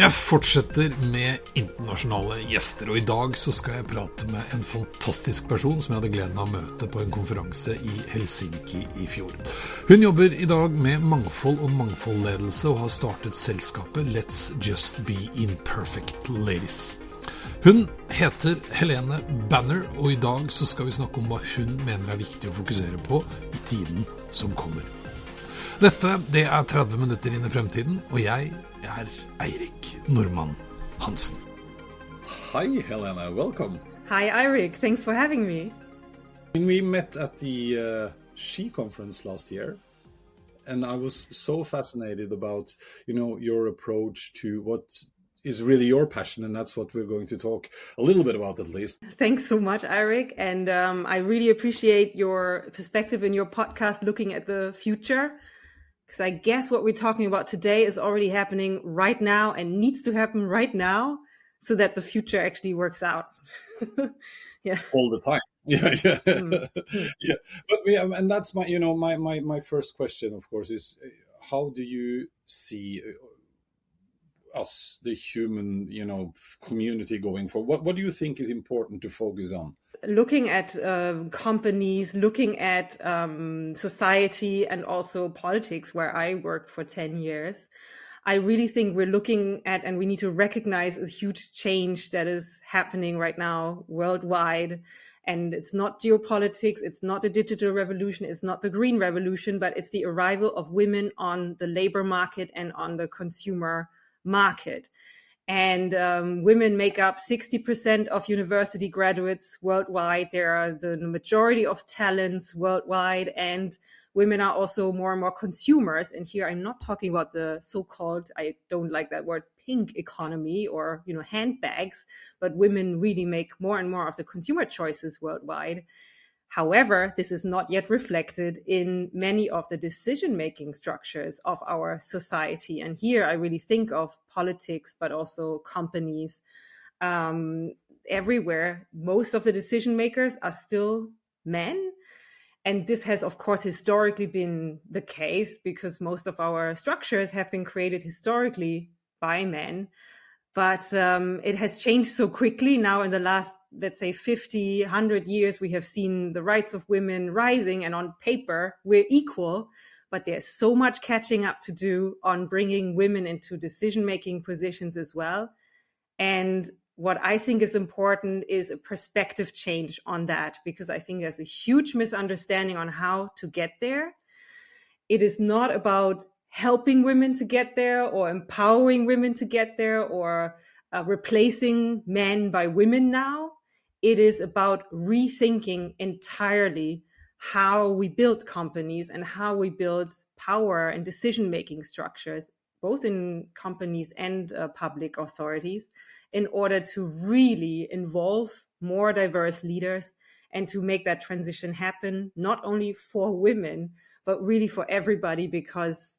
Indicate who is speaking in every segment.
Speaker 1: Jeg fortsetter med internasjonale gjester, og i dag så skal jeg prate med en fantastisk person som jeg hadde gleden av å møte på en konferanse i Helsinki i fjor. Hun jobber i dag med mangfold og mangfoldledelse og har startet selskapet Let's Just Be Imperfect Ladies. Hun heter Helene Banner, og i dag så skal vi snakke om hva hun mener er viktig å fokusere på i tiden som kommer. Dette det er 30 minutter inn i fremtiden, og jeg er Eirik Normann Hansen.
Speaker 2: Hi, Helena. Welcome.
Speaker 3: Hi, Eirik. Thanks for having me.
Speaker 2: We met at the uh, She conference last year, and I was so fascinated about, you know, your approach to what is really your passion, and that's what we're going to talk a little bit about at least.
Speaker 3: Thanks so much, Eirik, and um, I really appreciate your perspective in your podcast, looking at the future because I guess what we're talking about today is already happening right now and needs to happen right now so that the future actually works out.
Speaker 2: yeah. All the time. Yeah, yeah, mm. yeah. But yeah, and that's my, you know, my my my first question, of course, is uh, how do you see uh, us, the human, you know, community going for? What what do you think is important to focus on?
Speaker 3: Looking at uh, companies, looking at um, society and also politics, where I worked for 10 years, I really think we're looking at and we need to recognize a huge change that is happening right now worldwide. And it's not geopolitics, it's not the digital revolution, it's not the green revolution, but it's the arrival of women on the labor market and on the consumer market and um, women make up 60% of university graduates worldwide. They are the majority of talents worldwide, and women are also more and more consumers. And here I'm not talking about the so-called, I don't like that word, pink economy or you know handbags, but women really make more and more of the consumer choices worldwide. However, this is not yet reflected in many of the decision making structures of our society. And here I really think of politics, but also companies. Um, everywhere, most of the decision makers are still men. And this has, of course, historically been the case because most of our structures have been created historically by men. But um, it has changed so quickly now in the last let's say 50 100 years we have seen the rights of women rising and on paper we're equal but there's so much catching up to do on bringing women into decision making positions as well. And what i think is important is a perspective change on that because i think there's a huge misunderstanding on how to get there. It is not about helping women to get there or empowering women to get there or uh, replacing men by women now it is about rethinking entirely how we build companies and how we build power and decision making structures, both in companies and uh, public authorities, in order to really involve more diverse leaders and to make that transition happen, not only for women, but really for everybody, because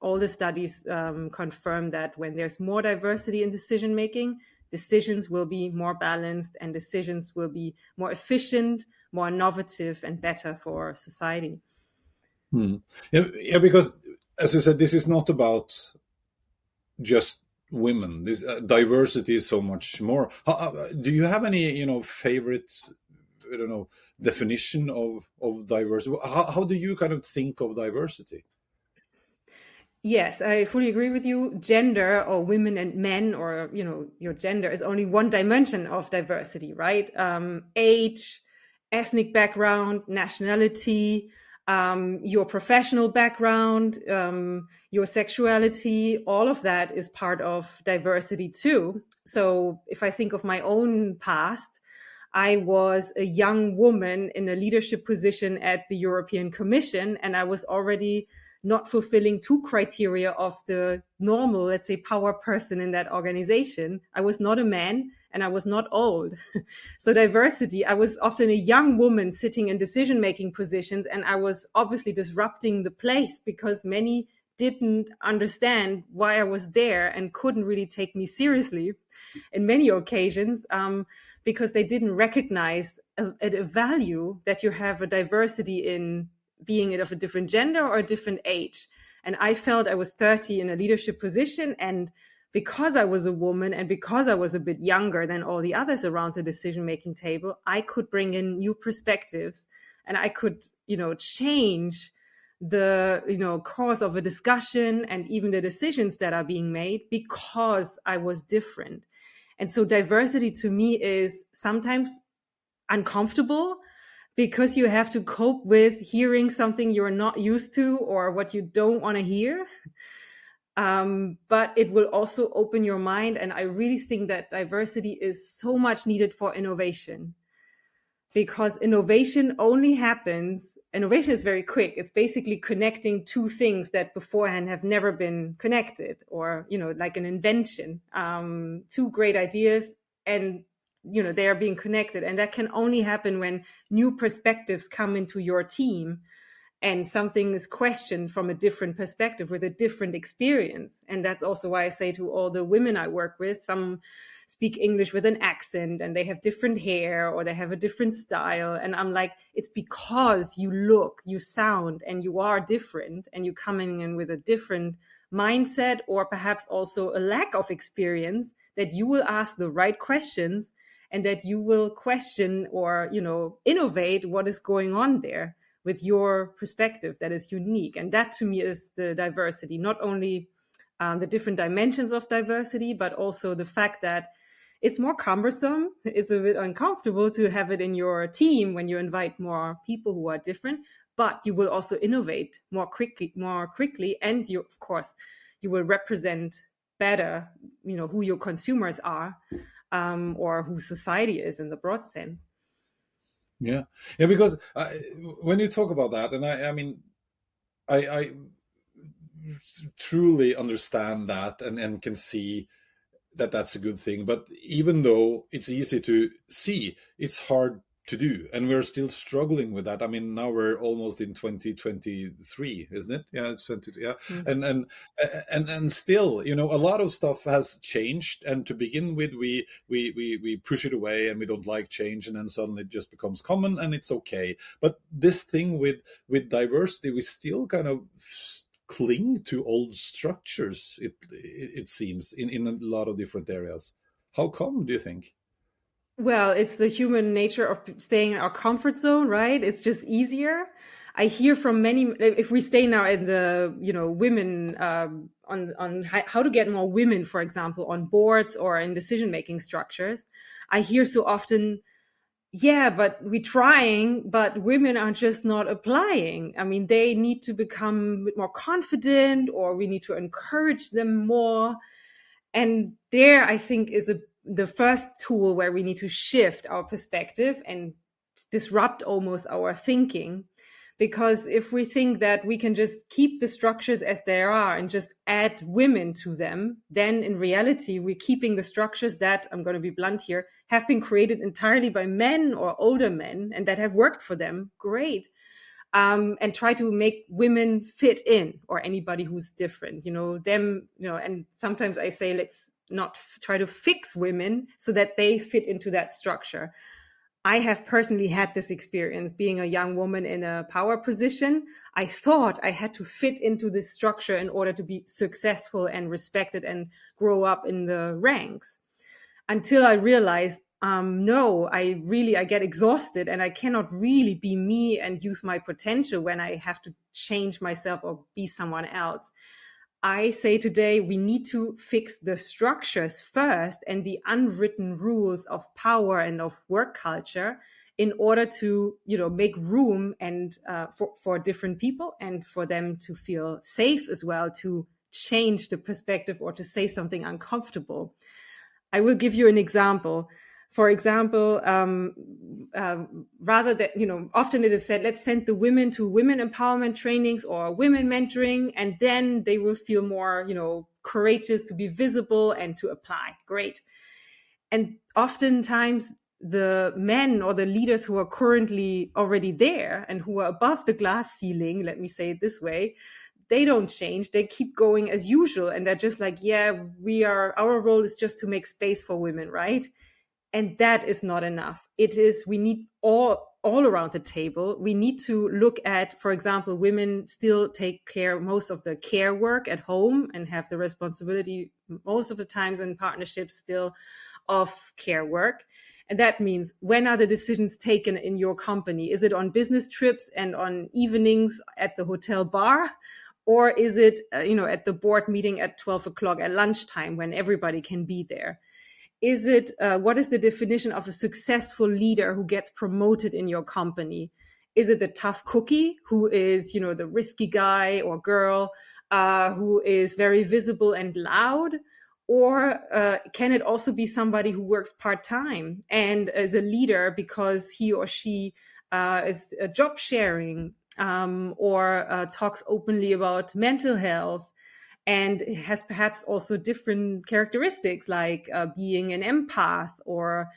Speaker 3: all the studies um, confirm that when there's more diversity in decision making, decisions will be more balanced and decisions will be more efficient, more innovative, and better for society.
Speaker 2: Hmm. Yeah, yeah, because as you said, this is not about just women. This uh, diversity is so much more. How, uh, do you have any, you know, favorite, I don't know definition of of diversity. How, how do you kind of think of diversity?
Speaker 3: Yes, I fully agree with you. Gender or women and men or, you know, your gender is only one dimension of diversity, right? Um, age, ethnic background, nationality, um, your professional background, um, your sexuality, all of that is part of diversity too. So if I think of my own past, I was a young woman in a leadership position at the European Commission and I was already not fulfilling two criteria of the normal, let's say, power person in that organization. I was not a man and I was not old. so diversity, I was often a young woman sitting in decision making positions and I was obviously disrupting the place because many didn't understand why I was there and couldn't really take me seriously in many occasions um, because they didn't recognize a, a value that you have a diversity in being it of a different gender or a different age. And I felt I was 30 in a leadership position and because I was a woman and because I was a bit younger than all the others around the decision making table, I could bring in new perspectives and I could, you know, change the you know course of a discussion and even the decisions that are being made because i was different and so diversity to me is sometimes uncomfortable because you have to cope with hearing something you're not used to or what you don't want to hear. Um, but it will also open your mind and i really think that diversity is so much needed for innovation. Because innovation only happens innovation is very quick. It's basically connecting two things that beforehand have never been connected or you know like an invention. Um, two great ideas and you know they are being connected and that can only happen when new perspectives come into your team and something is questioned from a different perspective with a different experience and that's also why i say to all the women i work with some speak English with an accent and they have different hair or they have a different style. And I'm like, it's because you look, you sound, and you are different and you're coming in with a different mindset or perhaps also a lack of experience that you will ask the right questions and that you will question or, you know, innovate what is going on there with your perspective that is unique. And that to me is the diversity, not only um, the different dimensions of diversity, but also the fact that it's more cumbersome. It's a bit uncomfortable to have it in your team when you invite more people who are different, but you will also innovate more quickly, more quickly. And you, of course, you will represent better, you know, who your consumers are, um, or who society is in the broad sense.
Speaker 2: Yeah. Yeah. Because I, when you talk about that, and I, I mean, I, I truly understand that and, and can see that that's a good thing. But even though it's easy to see, it's hard to do, and we're still struggling with that. I mean, now we're almost in 2023, isn't it? Yeah, it's 20. Yeah, mm-hmm. and and and and still, you know, a lot of stuff has changed. And to begin with, we we we we push it away, and we don't like change, and then suddenly it just becomes common, and it's okay. But this thing with with diversity, we still kind of cling to old structures it it seems in in a lot of different areas how come do you think
Speaker 3: well it's the human nature of staying in our comfort zone right it's just easier i hear from many if we stay now in the you know women um, on on how to get more women for example on boards or in decision making structures i hear so often yeah, but we're trying, but women are just not applying. I mean, they need to become more confident or we need to encourage them more. And there, I think, is a, the first tool where we need to shift our perspective and disrupt almost our thinking because if we think that we can just keep the structures as they are and just add women to them, then in reality, we're keeping the structures that, I'm going to be blunt here, have been created entirely by men or older men and that have worked for them. Great. Um, and try to make women fit in or anybody who's different, you know, them, you know, and sometimes I say, let's not f- try to fix women so that they fit into that structure. I have personally had this experience being a young woman in a power position. I thought I had to fit into this structure in order to be successful and respected and grow up in the ranks until I realized, um, no, I really, I get exhausted and I cannot really be me and use my potential when I have to change myself or be someone else. I say today we need to fix the structures first and the unwritten rules of power and of work culture in order to you know make room and uh, for, for different people and for them to feel safe as well to change the perspective or to say something uncomfortable. I will give you an example for example, um, uh, rather that, you know, often it is said, let's send the women to women empowerment trainings or women mentoring, and then they will feel more, you know, courageous to be visible and to apply. Great. And oftentimes, the men or the leaders who are currently already there and who are above the glass ceiling, let me say it this way, they don't change. They keep going as usual. And they're just like, yeah, we are, our role is just to make space for women, right? And that is not enough. It is we need all all around the table. We need to look at for example women still take care most of the care work at home and have the responsibility most of the times in partnerships still of care work. And that means when are the decisions taken in your company? Is it on business trips and on evenings at the hotel bar? Or is it uh, you know at the board meeting at 12 o'clock at lunchtime when everybody can be there is it uh, what is the definition of a successful leader who gets promoted in your company? Is it the tough cookie who is you know the risky guy or girl uh, who is very visible and loud? Or uh, can it also be somebody who works part-time and is a leader because he or she uh, is a job sharing um, or uh, talks openly about mental health and has perhaps also different characteristics like uh, being an empath or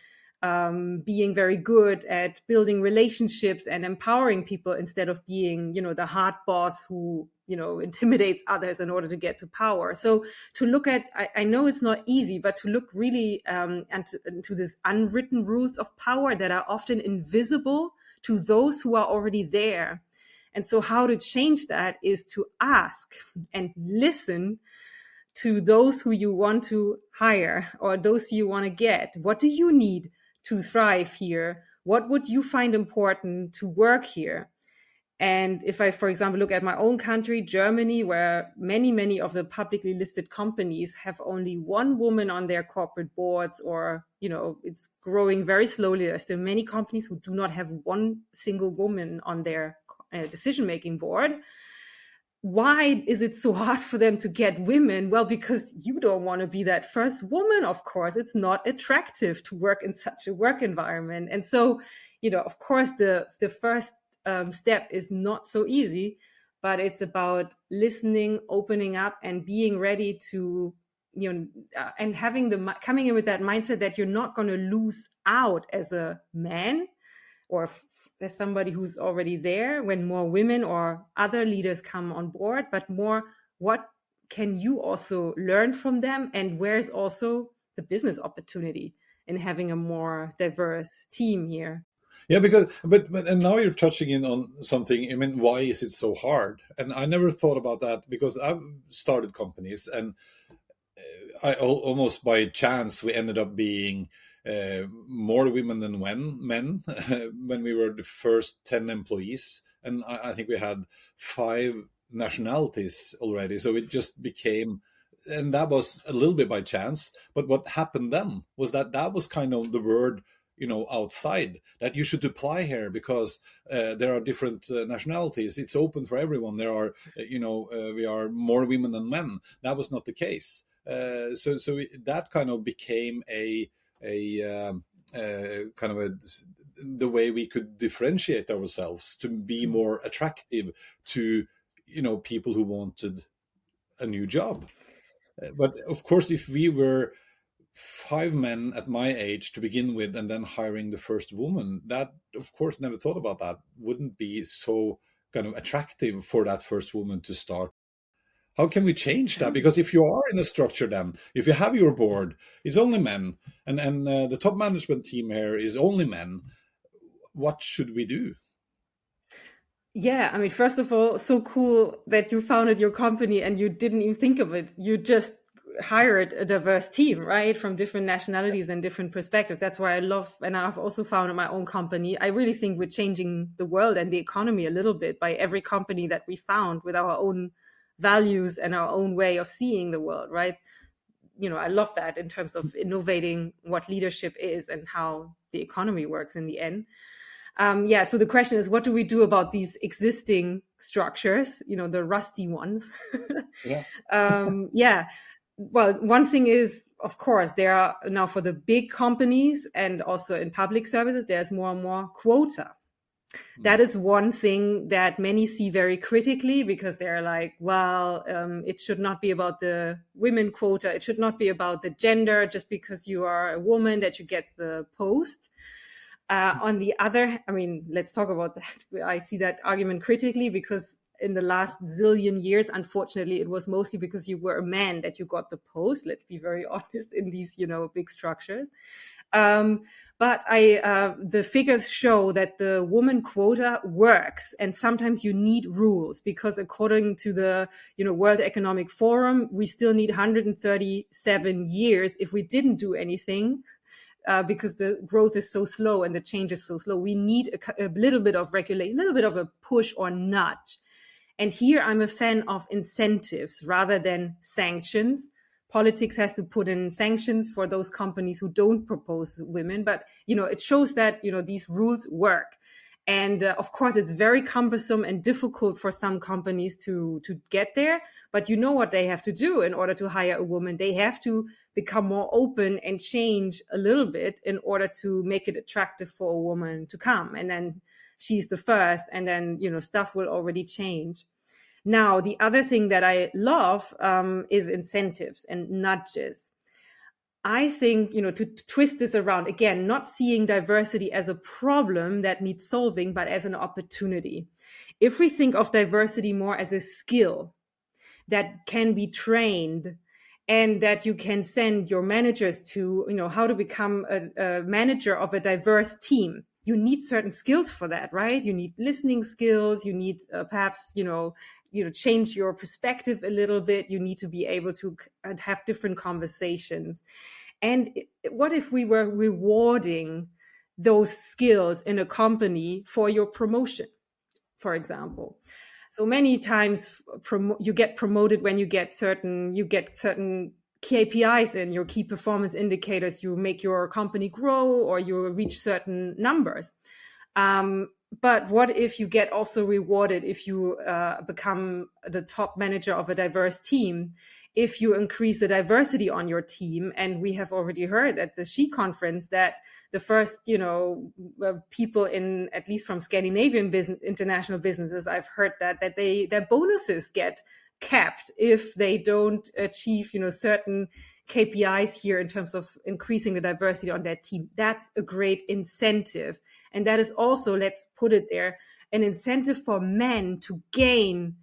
Speaker 3: um, being very good at building relationships and empowering people instead of being you know the hard boss who you know intimidates others in order to get to power. So to look at i, I know it's not easy but to look really um, and to, to these unwritten rules of power that are often invisible to those who are already there and so, how to change that is to ask and listen to those who you want to hire or those you want to get. What do you need to thrive here? What would you find important to work here? And if I, for example, look at my own country, Germany, where many, many of the publicly listed companies have only one woman on their corporate boards, or, you know, it's growing very slowly. There's still many companies who do not have one single woman on their decision making board why is it so hard for them to get women? Well, because you don't want to be that first woman, of course. It's not attractive to work in such a work environment. And so, you know, of course, the, the first um, step is not so easy, but it's about listening, opening up, and being ready to, you know, uh, and having the coming in with that mindset that you're not going to lose out as a man or there's somebody who's already there when more women or other leaders come on board but more what can you also learn from them and where's also the business opportunity in having a more diverse team here?
Speaker 2: Yeah because but, but and now you're touching in on something. I mean why is it so hard? And i never thought about that because i've started companies and uh, i almost by chance we ended up being uh, more women than when men. When we were the first 10 employees and I, I, think we had five nationalities already so it just became and that was a little bit by chance but what happened then was that that was kind of the word you know outside that you should apply here because uh, there are different uh, nationalities. It's open for everyone. There are uh, you know uh, we are more women than men. That was not the case. Uh, so so that kind of became a a um, uh, kind of a the way we could differentiate ourselves to be mm. more attractive to you know people who wanted a new job uh, but of course if we were five men at my age to begin with and then hiring the first woman that of course never thought about that wouldn't be so kind of attractive for that first woman to start how can we change that? Because if you are in a structure, then if you have your board, it's only men, and and uh, the top management team here is only men. What should we do?
Speaker 3: Yeah, I mean, first of all, so cool that you founded your company and you didn't even think of it. You just hired a diverse team, right, from different nationalities and different perspectives. That's why I love, and I've also founded my own company. I really think we're changing the world and the economy a little bit by every company that we found with our own values and our own way of seeing the world, right? You know, I love that in terms of innovating what leadership is and how the economy works in the end. Um, yeah, so the question is, what do we do about these existing structures? You know, the rusty ones. yeah. um, yeah. Well, one thing is, of course, there are now for the big companies and also in public services, there's more and more quota that is one thing that many see very critically because they're like, well, um, it should not be about the women quota. It should not be about the gender just because you are a woman that you get the post. Uh, on the other, I mean, let's talk about that. I see that argument critically because in the last zillion years. Unfortunately, it was mostly because you were a man that you got the post. Let's be very honest in these, you know, big structures. Um, but I, uh, the figures show that the woman quota works, and sometimes you need rules because, according to the you know World Economic Forum, we still need 137 years if we didn't do anything. Uh, because the growth is so slow and the change is so slow, we need a, a little bit of regulation, a little bit of a push or nudge. And here I'm a fan of incentives rather than sanctions politics has to put in sanctions for those companies who don't propose women. But you know it shows that you know these rules work. And uh, of course it's very cumbersome and difficult for some companies to to get there. But you know what they have to do in order to hire a woman. They have to become more open and change a little bit in order to make it attractive for a woman to come. And then she's the first and then you know stuff will already change now, the other thing that I love um, is incentives and nudges. I think, you know, to, twist this around again, not seeing diversity as a problem that needs solving, but as an opportunity. If we think of diversity more as a skill that can be trained and that you can send your managers to, you know, how to become a, a manager of a diverse team, you need certain skills for that, right? You need listening skills. You need uh, perhaps, you know, you know change your perspective a little bit. You need to be able to uh, have different conversations. And what if we were rewarding those skills in a company for your promotion for example? So many times you get promoted when you get certain you get certain KPIs in your key performance indicators you make your company grow or you reach certain numbers. Um, but what if you get also rewarded if you uh, become the top manager of a diverse team? If you increase the diversity on your team and we have already heard at the she conference that the first you know uh, people in at least from scandinavian business international businesses i've heard that that they their bonuses get capped if they don't achieve you know certain KPIs here in terms of increasing the diversity on that team. That's a great incentive. And that is also, let's put it there, an incentive for men to gain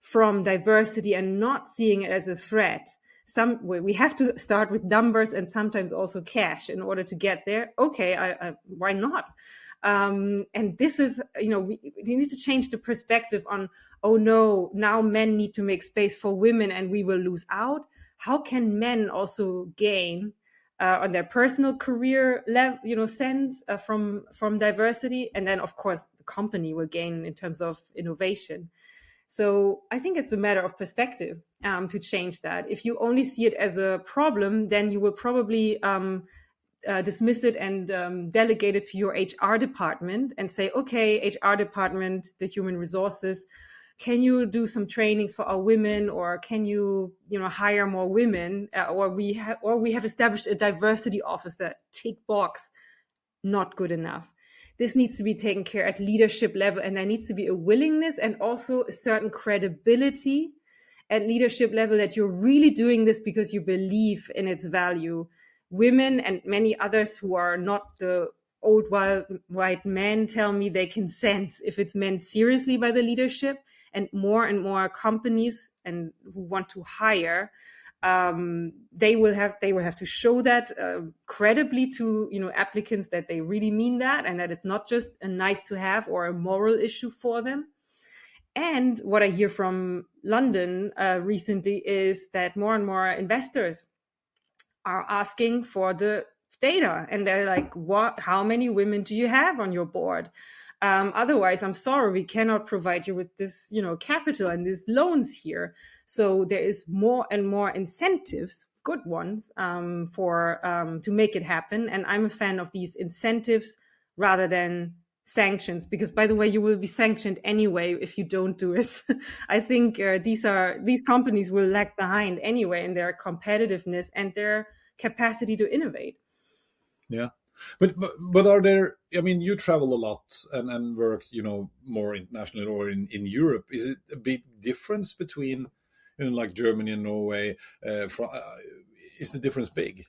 Speaker 3: from diversity and not seeing it as a threat. Some we have to start with numbers and sometimes also cash in order to get there. Okay, I, I, why not? Um, and this is, you know, we, we need to change the perspective on, oh no, now men need to make space for women and we will lose out how can men also gain uh, on their personal career level, you know, sense uh, from from diversity, and then of course the company will gain in terms of innovation. So I think it's a matter of perspective um, to change that. If you only see it as a problem, then you will probably um, uh, dismiss it and um, delegate it to your HR department and say, okay, HR department, the human resources, can you do some trainings for our women or can you you know hire more women? Uh, or we have or we have established a diversity officer tick box not good enough. This needs to be taken care at leadership level and there needs to be a willingness and also a certain credibility at leadership level that you're really doing this because you believe in its value. Women and many others who are not the old white men tell me they can sense if it's meant seriously by the leadership and more and more companies and who want to hire um, they will have they will have to show that uh, credibly to you know applicants that they really mean that and that it's not just a nice to have or a moral issue for them. And what i hear from london uh, recently is that more and more investors are asking for the data and they're like what how many women do you have on your board um, otherwise, I'm sorry, we cannot provide you with this, you know, capital and these loans here. So there is more and more incentives, good ones, um, for um, to make it happen. And I'm a fan of these incentives rather than sanctions because by the way you will be sanctioned anyway if you don't do it i think uh, these are these companies will lag behind anyway in their competitiveness and their capacity to innovate
Speaker 2: yeah but, but but are there? I mean, you travel a lot and, and work, you know, more internationally or in, in Europe. Is it a big difference between, you know, like Germany and Norway? Uh, from, uh, is the difference big?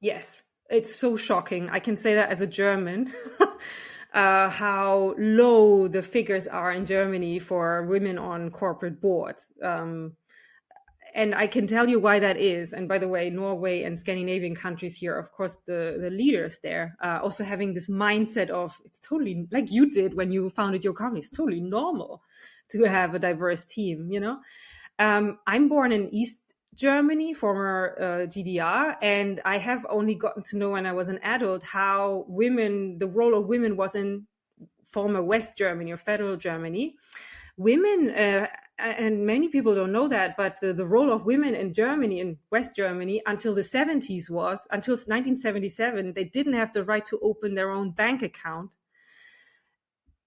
Speaker 3: Yes, it's so shocking. I can say that as a German. uh, how low the figures are in Germany for women on corporate boards. Um, and I can tell you why that is. And by the way, Norway and Scandinavian countries here, of course, the, the leaders there, uh, also having this mindset of it's totally like you did when you founded your company. It's totally normal to have a diverse team, you know? Um, I'm born in East Germany, former uh, GDR, and I have only gotten to know when I was an adult how women, the role of women was in former West Germany or federal Germany. Women uh, and many people don't know that, but the, the, role of women in Germany, in West Germany, until the 70s was, until 1977, they didn't have the right to open their own bank account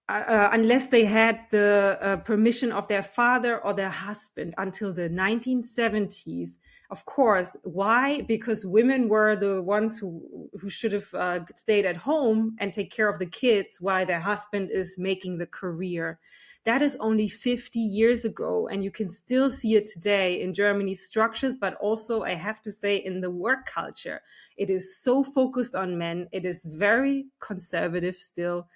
Speaker 3: uh, uh, unless they had the uh, permission of their father or their husband until the 1970s. Of course, why? Because women were the ones who, who should have uh, stayed at home and take care of the kids while their husband is making the career that is only 50 years ago. And you can still see it today in Germany's structures, but also, I have to say, in the work culture. It is so focused on men. It is very conservative still.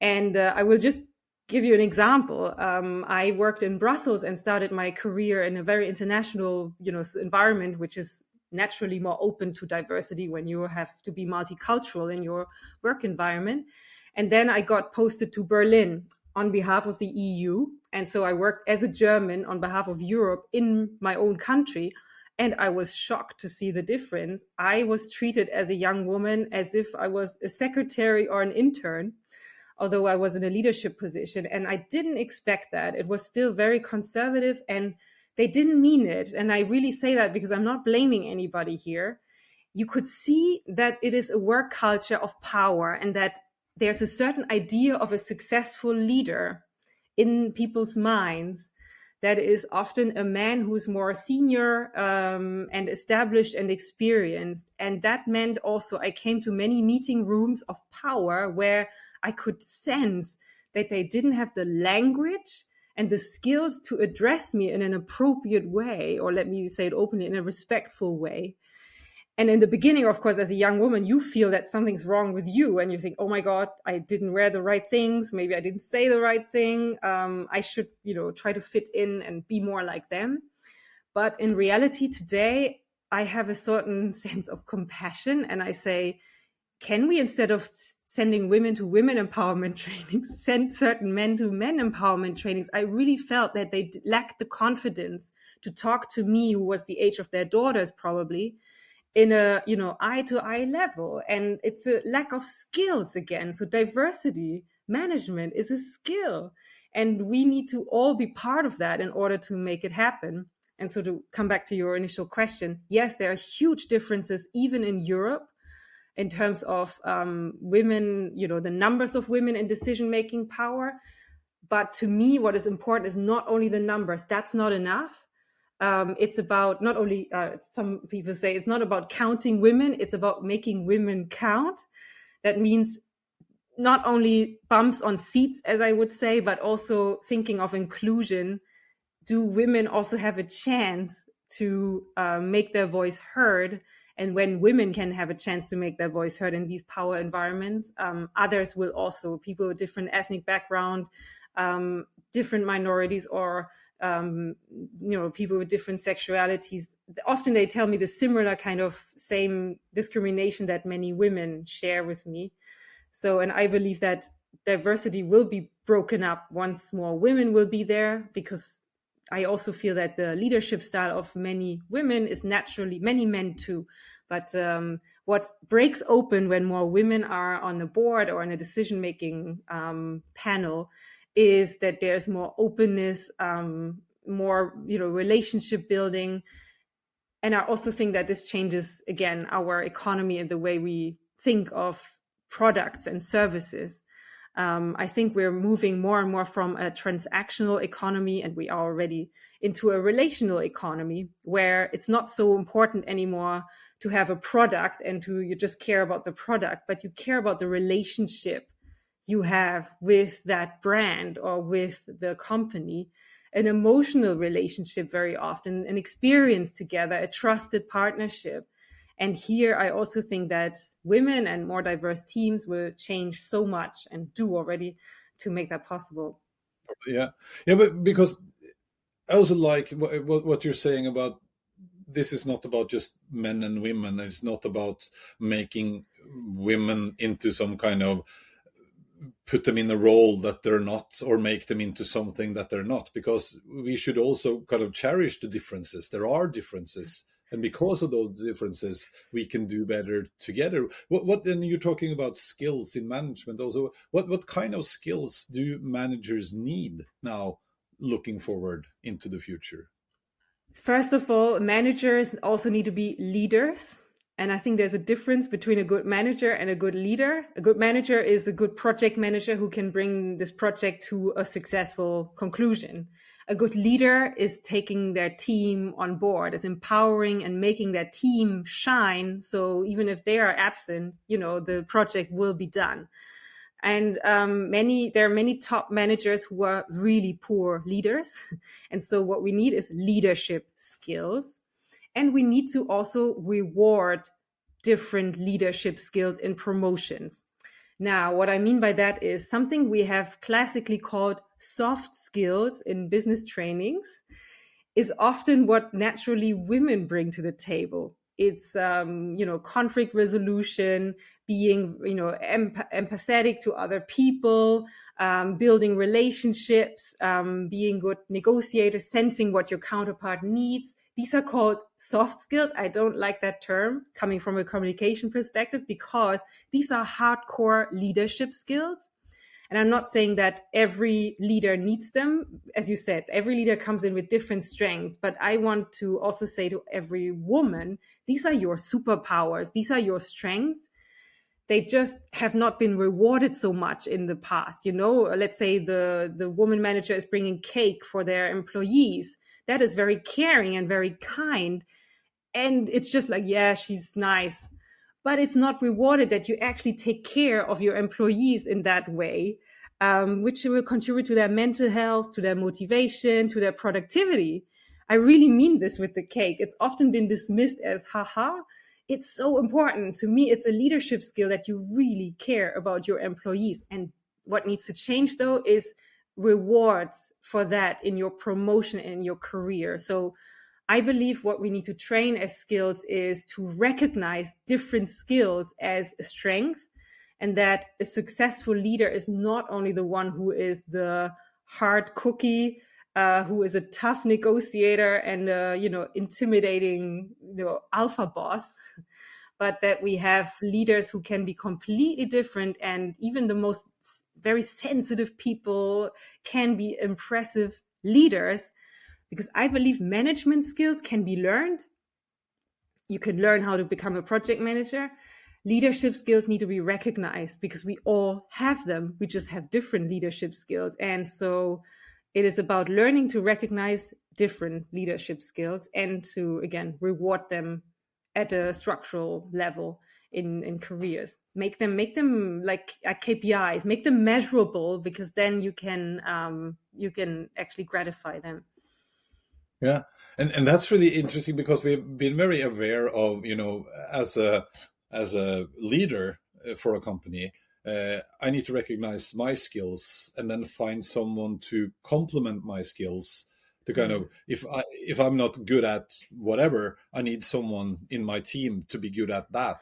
Speaker 3: And uh, I will just give you an example. Um, I worked in Brussels and started my career in a very international, you know, environment, which is naturally more open to diversity when you have to be multicultural in your work environment. And then I got posted to Berlin on behalf of the EU. And so I worked as a German on behalf of Europe in my own country. And I was shocked to see the difference. I was treated as a young woman as if I was a secretary or an intern, although I was in a leadership position. And I didn't expect that. It was still very conservative and they didn't mean it. And I really say that because I'm not blaming anybody here. You could see that it is a work culture of power and that there's a certain idea of a successful leader in people's minds that is often a man who's more senior um, and established and experienced. And that meant also I came to many meeting rooms of power where I could sense that they didn't have the language and the skills to address me in an appropriate way, or let me say it openly, in a respectful way and in the beginning of course as a young woman you feel that something's wrong with you and you think oh my god i didn't wear the right things. Maybe i didn't say the right thing. Um, i should you know try to fit in and be more like them. But in reality today i have a certain sense of compassion and i say can we instead of sending women to women empowerment trainings send certain men to men empowerment trainings? I really felt that they lacked the confidence to talk to me who was the age of their daughters probably in a you know eye to eye level. And it's a lack of skills again. So diversity management is a skill. And we need to all be part of that in order to make it happen. And so to come back to your initial question yes there are huge differences even in europe in terms of um, women you know the numbers of women in decision making power. But to me what is important is not only the numbers. That's not enough um, it's about not only uh, some people say it's not about counting women it's about making women count. That means not only bumps on seats as i would say but also thinking of inclusion. Do women also have a chance to uh, make their voice heard? And when women can have a chance to make their voice heard in these power environments um, others will also. People with different ethnic background um, different minorities or um, you know people with different sexualities often they tell me the similar kind of same discrimination that many women share with me. So and i believe that diversity will be broken up once more women will be there because i also feel that the leadership style of many women is naturally many men too. But um, what breaks open when more women are on the board or in a decision making um, panel is that there's more openness, um, more you know relationship building, and I also think that this changes again our economy and the way we think of products and services. Um, I think we're moving more and more from a transactional economy, and we are already into a relational economy where it's not so important anymore to have a product and to you just care about the product, but you care about the relationship you have with that brand or with the company an emotional relationship very often an experience together a trusted partnership And here I also think that women and more diverse teams will change so much and do already to make that possible.
Speaker 2: Yeah. Yeah, but because I also like what, what you're saying about this is not about just men and women. It's not about making women into some kind of put them in a role that they're not or make them into something that they're not because we should also kind of cherish the differences. There are differences. And because of those differences we can do better together. What what then you're talking about skills in management also. What what kind of skills do managers need now looking forward into the future?
Speaker 3: First of all managers also need to be leaders and I think there's a difference between a good manager and a good leader. A good manager is a good project manager who can bring this project to a successful conclusion. A good leader is taking their team on board, is empowering and making their team shine. So even if they are absent, you know, the project will be done. And um, many, there are many top managers who are really poor leaders. and so what we need is leadership skills and we need to also reward different leadership skills in promotions. Now, what I mean by that is something we have classically called soft skills in business trainings is often what naturally women bring to the table. It's, um, you know, conflict resolution, being, you know, emp- empathetic to other people, um, building relationships, um, being good negotiators, sensing what your counterpart needs these are called soft skills. I don't like that term coming from a communication perspective because these are hardcore leadership skills. And I'm not saying that every leader needs them. As you said, every leader comes in with different strengths. But I want to also say to every woman, these are your superpowers. These are your strengths. They just have not been rewarded so much in the past. You know, let's say the, the woman manager is bringing cake for their employees that is very caring and very kind. And it's just like, yeah, she's nice. But it's not rewarded that you actually take care of your employees in that way, um, which will contribute to their mental health, to their motivation, to their productivity. I really mean this with the cake. It's often been dismissed as haha. It's so important. To me, it's a leadership skill that you really care about your employees. And what needs to change though is rewards for that in your promotion and your career. So I believe what we need to train as skills is to recognize different skills as a strength and that a successful leader is not only the one who is the hard cookie uh, who is a tough negotiator and uh, you know intimidating you know alpha boss but that we have leaders who can be completely different and even the most very sensitive people can be impressive leaders because I believe management skills can be learned. You can learn how to become a project manager. Leadership skills need to be recognized because we all have them. We just have different leadership skills. And so it is about learning to recognize different leadership skills and to, again, reward them at a structural level in in careers. Make them make them like uh, kpis make them measurable because then you can um, you can actually gratify them.
Speaker 2: Yeah. And and that's really interesting because we've been very aware of you know as a as a leader uh, for a company uh, i need to recognize my skills and then find someone to complement my skills to kind of mm-hmm. if i if i'm not good at whatever i need someone in my team to be good at that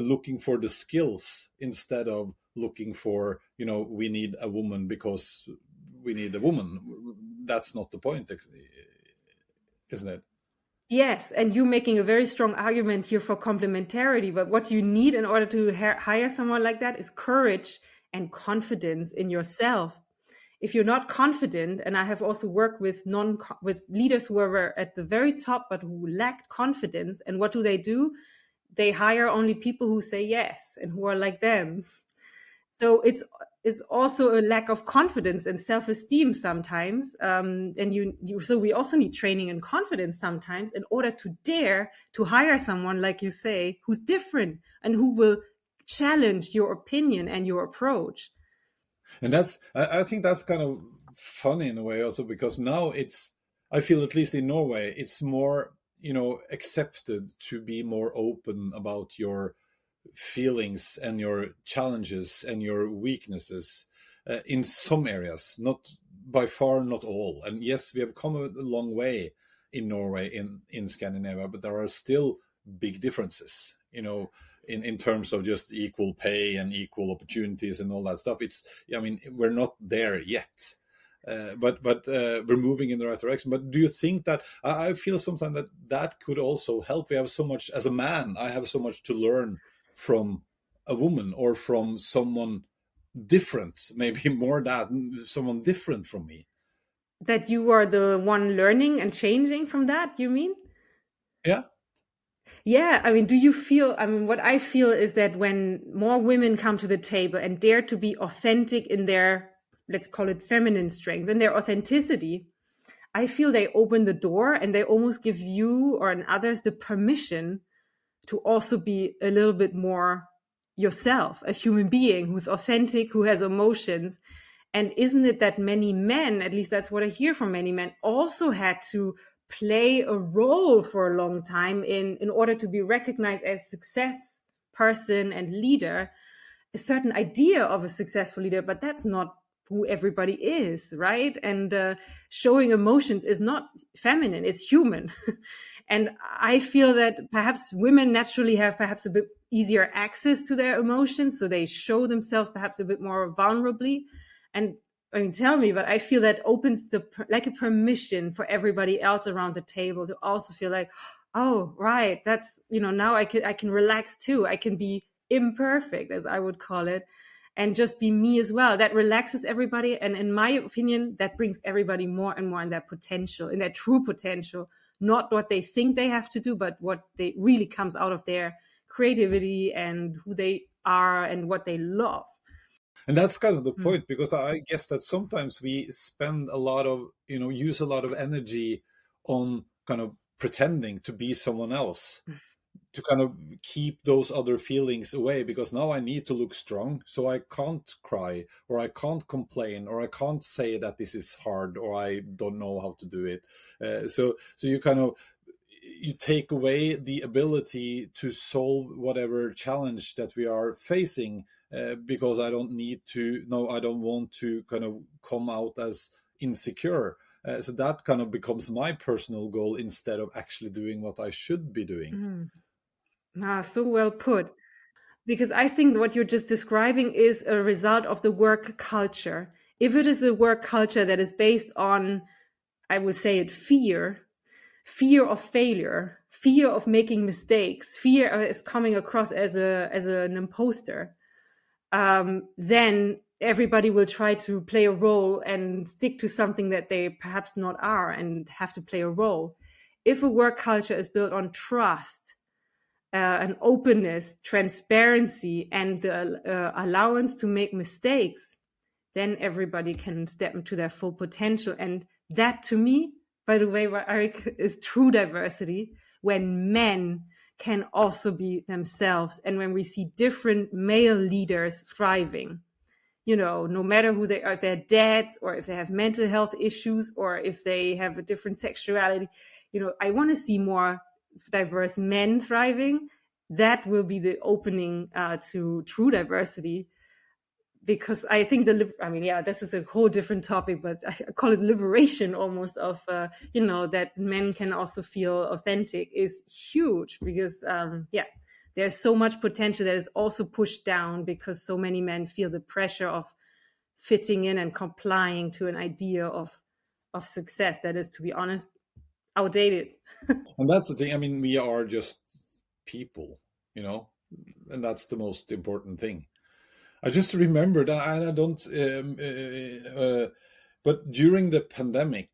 Speaker 2: looking for the skills instead of looking for you know we need a woman because we need a woman. That's not the point isn't it?
Speaker 3: Yes and you making a very strong argument here for complementarity but what you need in order to hire someone like that is courage and confidence in yourself. If you're not confident and i have also worked with non with leaders who were at the very top but who lacked confidence and what do they do they hire only people who say yes and who are like them. So it's it's also a lack of confidence and self-esteem sometimes um, and you, you so we also need training and confidence sometimes in order to dare to hire someone like you say who's different and who will challenge your opinion and your approach.
Speaker 2: And that's I, I think that's kind of funny in a way also because now it's i feel at least in norway it's more you know accepted to be more open about your feelings and your challenges and your weaknesses uh, in some areas not by far not all. And yes we have come a long way in norway in in scandinavia but there are still big differences you know in in terms of just equal pay and equal opportunities and all that stuff. It's i mean we're not there yet uh, but but uh, we're moving in the right direction. But do you think that I, I feel sometimes that that could also help? We have so much as a man. I have so much to learn from a woman or from someone different, maybe more that someone different from me.
Speaker 3: That you are the one learning and changing from that. You mean?
Speaker 2: Yeah.
Speaker 3: Yeah, I mean, do you feel? I mean, what I feel is that when more women come to the table and dare to be authentic in their let's call it feminine strength and their authenticity, I feel they open the door and they almost give you or and others the permission to also be a little bit more yourself, a human being who's authentic, who has emotions. And isn't it that many men, at least that's what I hear from many men, also had to play a role for a long time in, in order to be recognized as success person and leader, a certain idea of a successful leader, but that's not who everybody is, right? And uh, showing emotions is not feminine, it's human. and I feel that perhaps women naturally have perhaps a bit easier access to their emotions, so they show themselves perhaps a bit more vulnerably. And I mean, tell me, but I feel that opens the like a permission for everybody else around the table to also feel like, oh, right, that's you know now I can I can relax too. I can be imperfect, as I would call it, and just be me as well. That relaxes everybody. And in my opinion, that brings everybody more and more in their potential, in their true potential, not what they think they have to do, but what they really comes out of their creativity and who they are and what they love.
Speaker 2: And that's kind of the mm. point, because I guess that sometimes we spend a lot of, you know, use a lot of energy on kind of pretending to be someone else. To kind of keep those other feelings away because now I need to look strong. So I can't cry or I can't complain or I can't say that this is hard or I don't know how to do it. Uh, so so you kind of you take away the ability to solve whatever challenge that we are facing uh, because I don't need to no I don't want to kind of come out as insecure. Uh, so that kind of becomes my personal goal instead of actually doing what I should be doing.
Speaker 3: Mm. Ah, so well put. Because I think what you're just describing is a result of the work culture. If it is a work culture that is based on, I would say it, fear, fear of failure, fear of making mistakes, fear is coming across as a as an imposter, um, then everybody will try to play a role and stick to something that they perhaps not are and have to play a role. If a work culture is built on trust, uh, an openness, transparency, and the uh, allowance to make mistakes, then everybody can step into their full potential. And that, to me, by the way, Eric is true diversity when men can also be themselves, and when we see different male leaders thriving. You know, no matter who they are, if they're dads or if they have mental health issues or if they have a different sexuality, you know, I want to see more diverse men thriving, that will be the opening uh, to true diversity. Because I think the, I mean, yeah, this is a whole different topic, but I call it liberation almost of, uh, you know, that men can also feel authentic is huge because, um, yeah, there's so much potential that is also pushed down because so many men feel the pressure of fitting in and complying to an idea of of success that is to be honest outdated
Speaker 2: and that's the thing. I mean, we are just people, you know, and that's the most important thing. I just remembered, and I don't, um, uh, uh, but during the pandemic,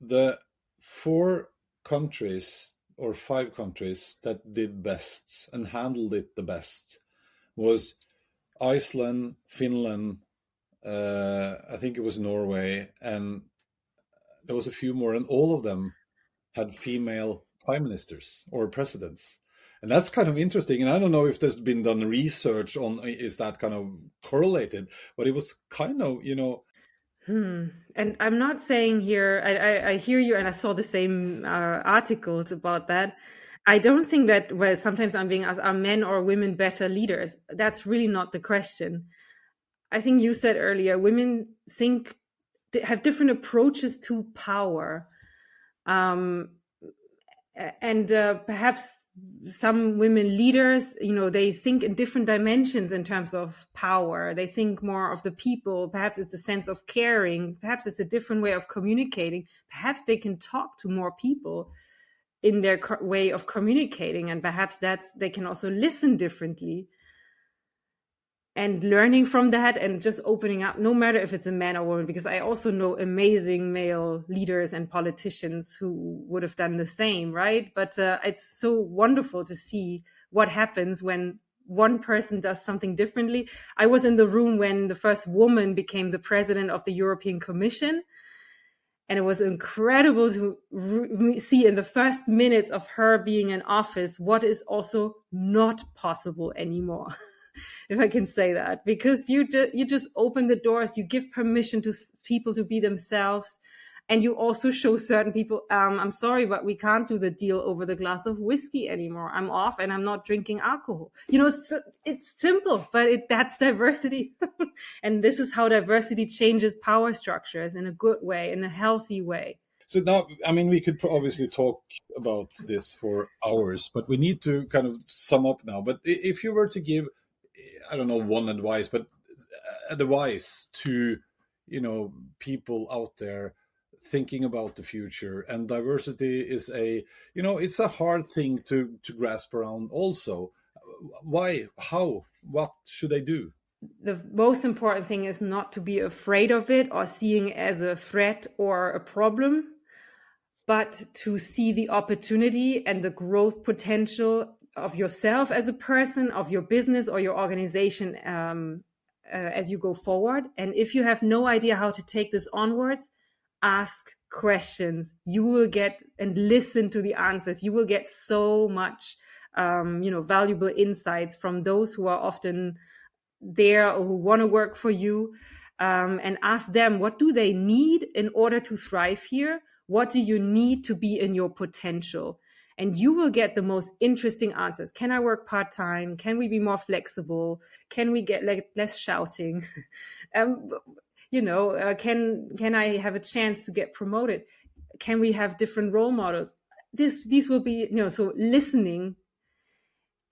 Speaker 2: the four countries or five countries that did best and handled it the best was Iceland, Finland, uh, I think it was Norway, and there was a few more, and all of them had female prime ministers or presidents and that's kind of interesting and i don't know if there's been done research on is that kind of correlated but it was kind of you know
Speaker 3: Hmm. And I'm not saying here, I, I, I, hear you, and I saw the same uh, articles about that. I don't think that, well, sometimes I'm being asked, are men or women better leaders? That's really not the question. I think you said earlier, women think, have different approaches to power. Um, and uh, perhaps some women leaders you know they think in different dimensions in terms of power. They think more of the people. Perhaps it's a sense of caring. Perhaps it's a different way of communicating. Perhaps they can talk to more people in their way of communicating. And perhaps that's they can also listen differently and learning from that and just opening up no matter if it's a man or woman because i also know amazing male leaders and politicians who would have done the same right? But uh, it's so wonderful to see what happens when one person does something differently. I was in the room when the first woman became the president of the european commission and it was incredible to re- see in the first minutes of her being in office what is also not possible anymore if I can say that, because you just you just open the doors, you give permission to people to be themselves, and you also show certain people, um, I'm sorry, but we can't do the deal over the glass of whiskey anymore. I'm off, and I'm not drinking alcohol. You know, it's, it's simple, but it, that's diversity, and this is how diversity changes power structures in a good way, in a healthy way.
Speaker 2: So now, I mean, we could obviously talk about this for hours, but we need to kind of sum up now. But if you were to give I don't know one advice, but uh, advice to you know people out there thinking about the future. And diversity is a you know it's a hard thing to to grasp around also. Why how what should i do?
Speaker 3: The most important thing is not to be afraid of it or seeing as a threat or a problem but to see the opportunity and the growth potential of yourself as a person, of your business or your organization um, uh, as you go forward. And if you have no idea how to take this onwards, ask questions. You will get and listen to the answers. You will get so much, um, you know, valuable insights from those who are often there or who want to work for you. Um, and ask them what do they need in order to thrive here what do you need to be in your potential and you will get the most interesting answers. Can I work part time? Can we be more flexible? Can we get like less shouting? um, you know, uh, can can I have a chance to get promoted? Can we have different role models? This these will be you know so listening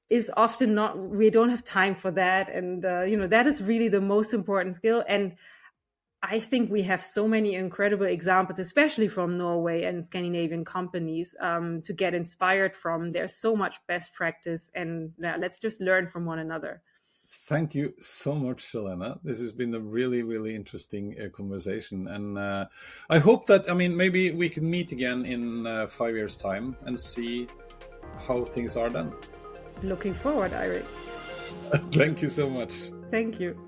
Speaker 3: is often not we don't have time for that and uh, you know that is really the most important skill and I think we have so many incredible examples, especially from Norway and Scandinavian companies, um, to get inspired from. There's so much best practice, and yeah, let's just learn from one another.
Speaker 2: Thank you so much, Helena. This has been a really, really interesting uh, conversation, and uh, I hope that I mean maybe we can meet again in uh, five years' time and see how things are done.
Speaker 3: Looking forward, Eirik.
Speaker 2: Thank you so much.
Speaker 3: Thank you.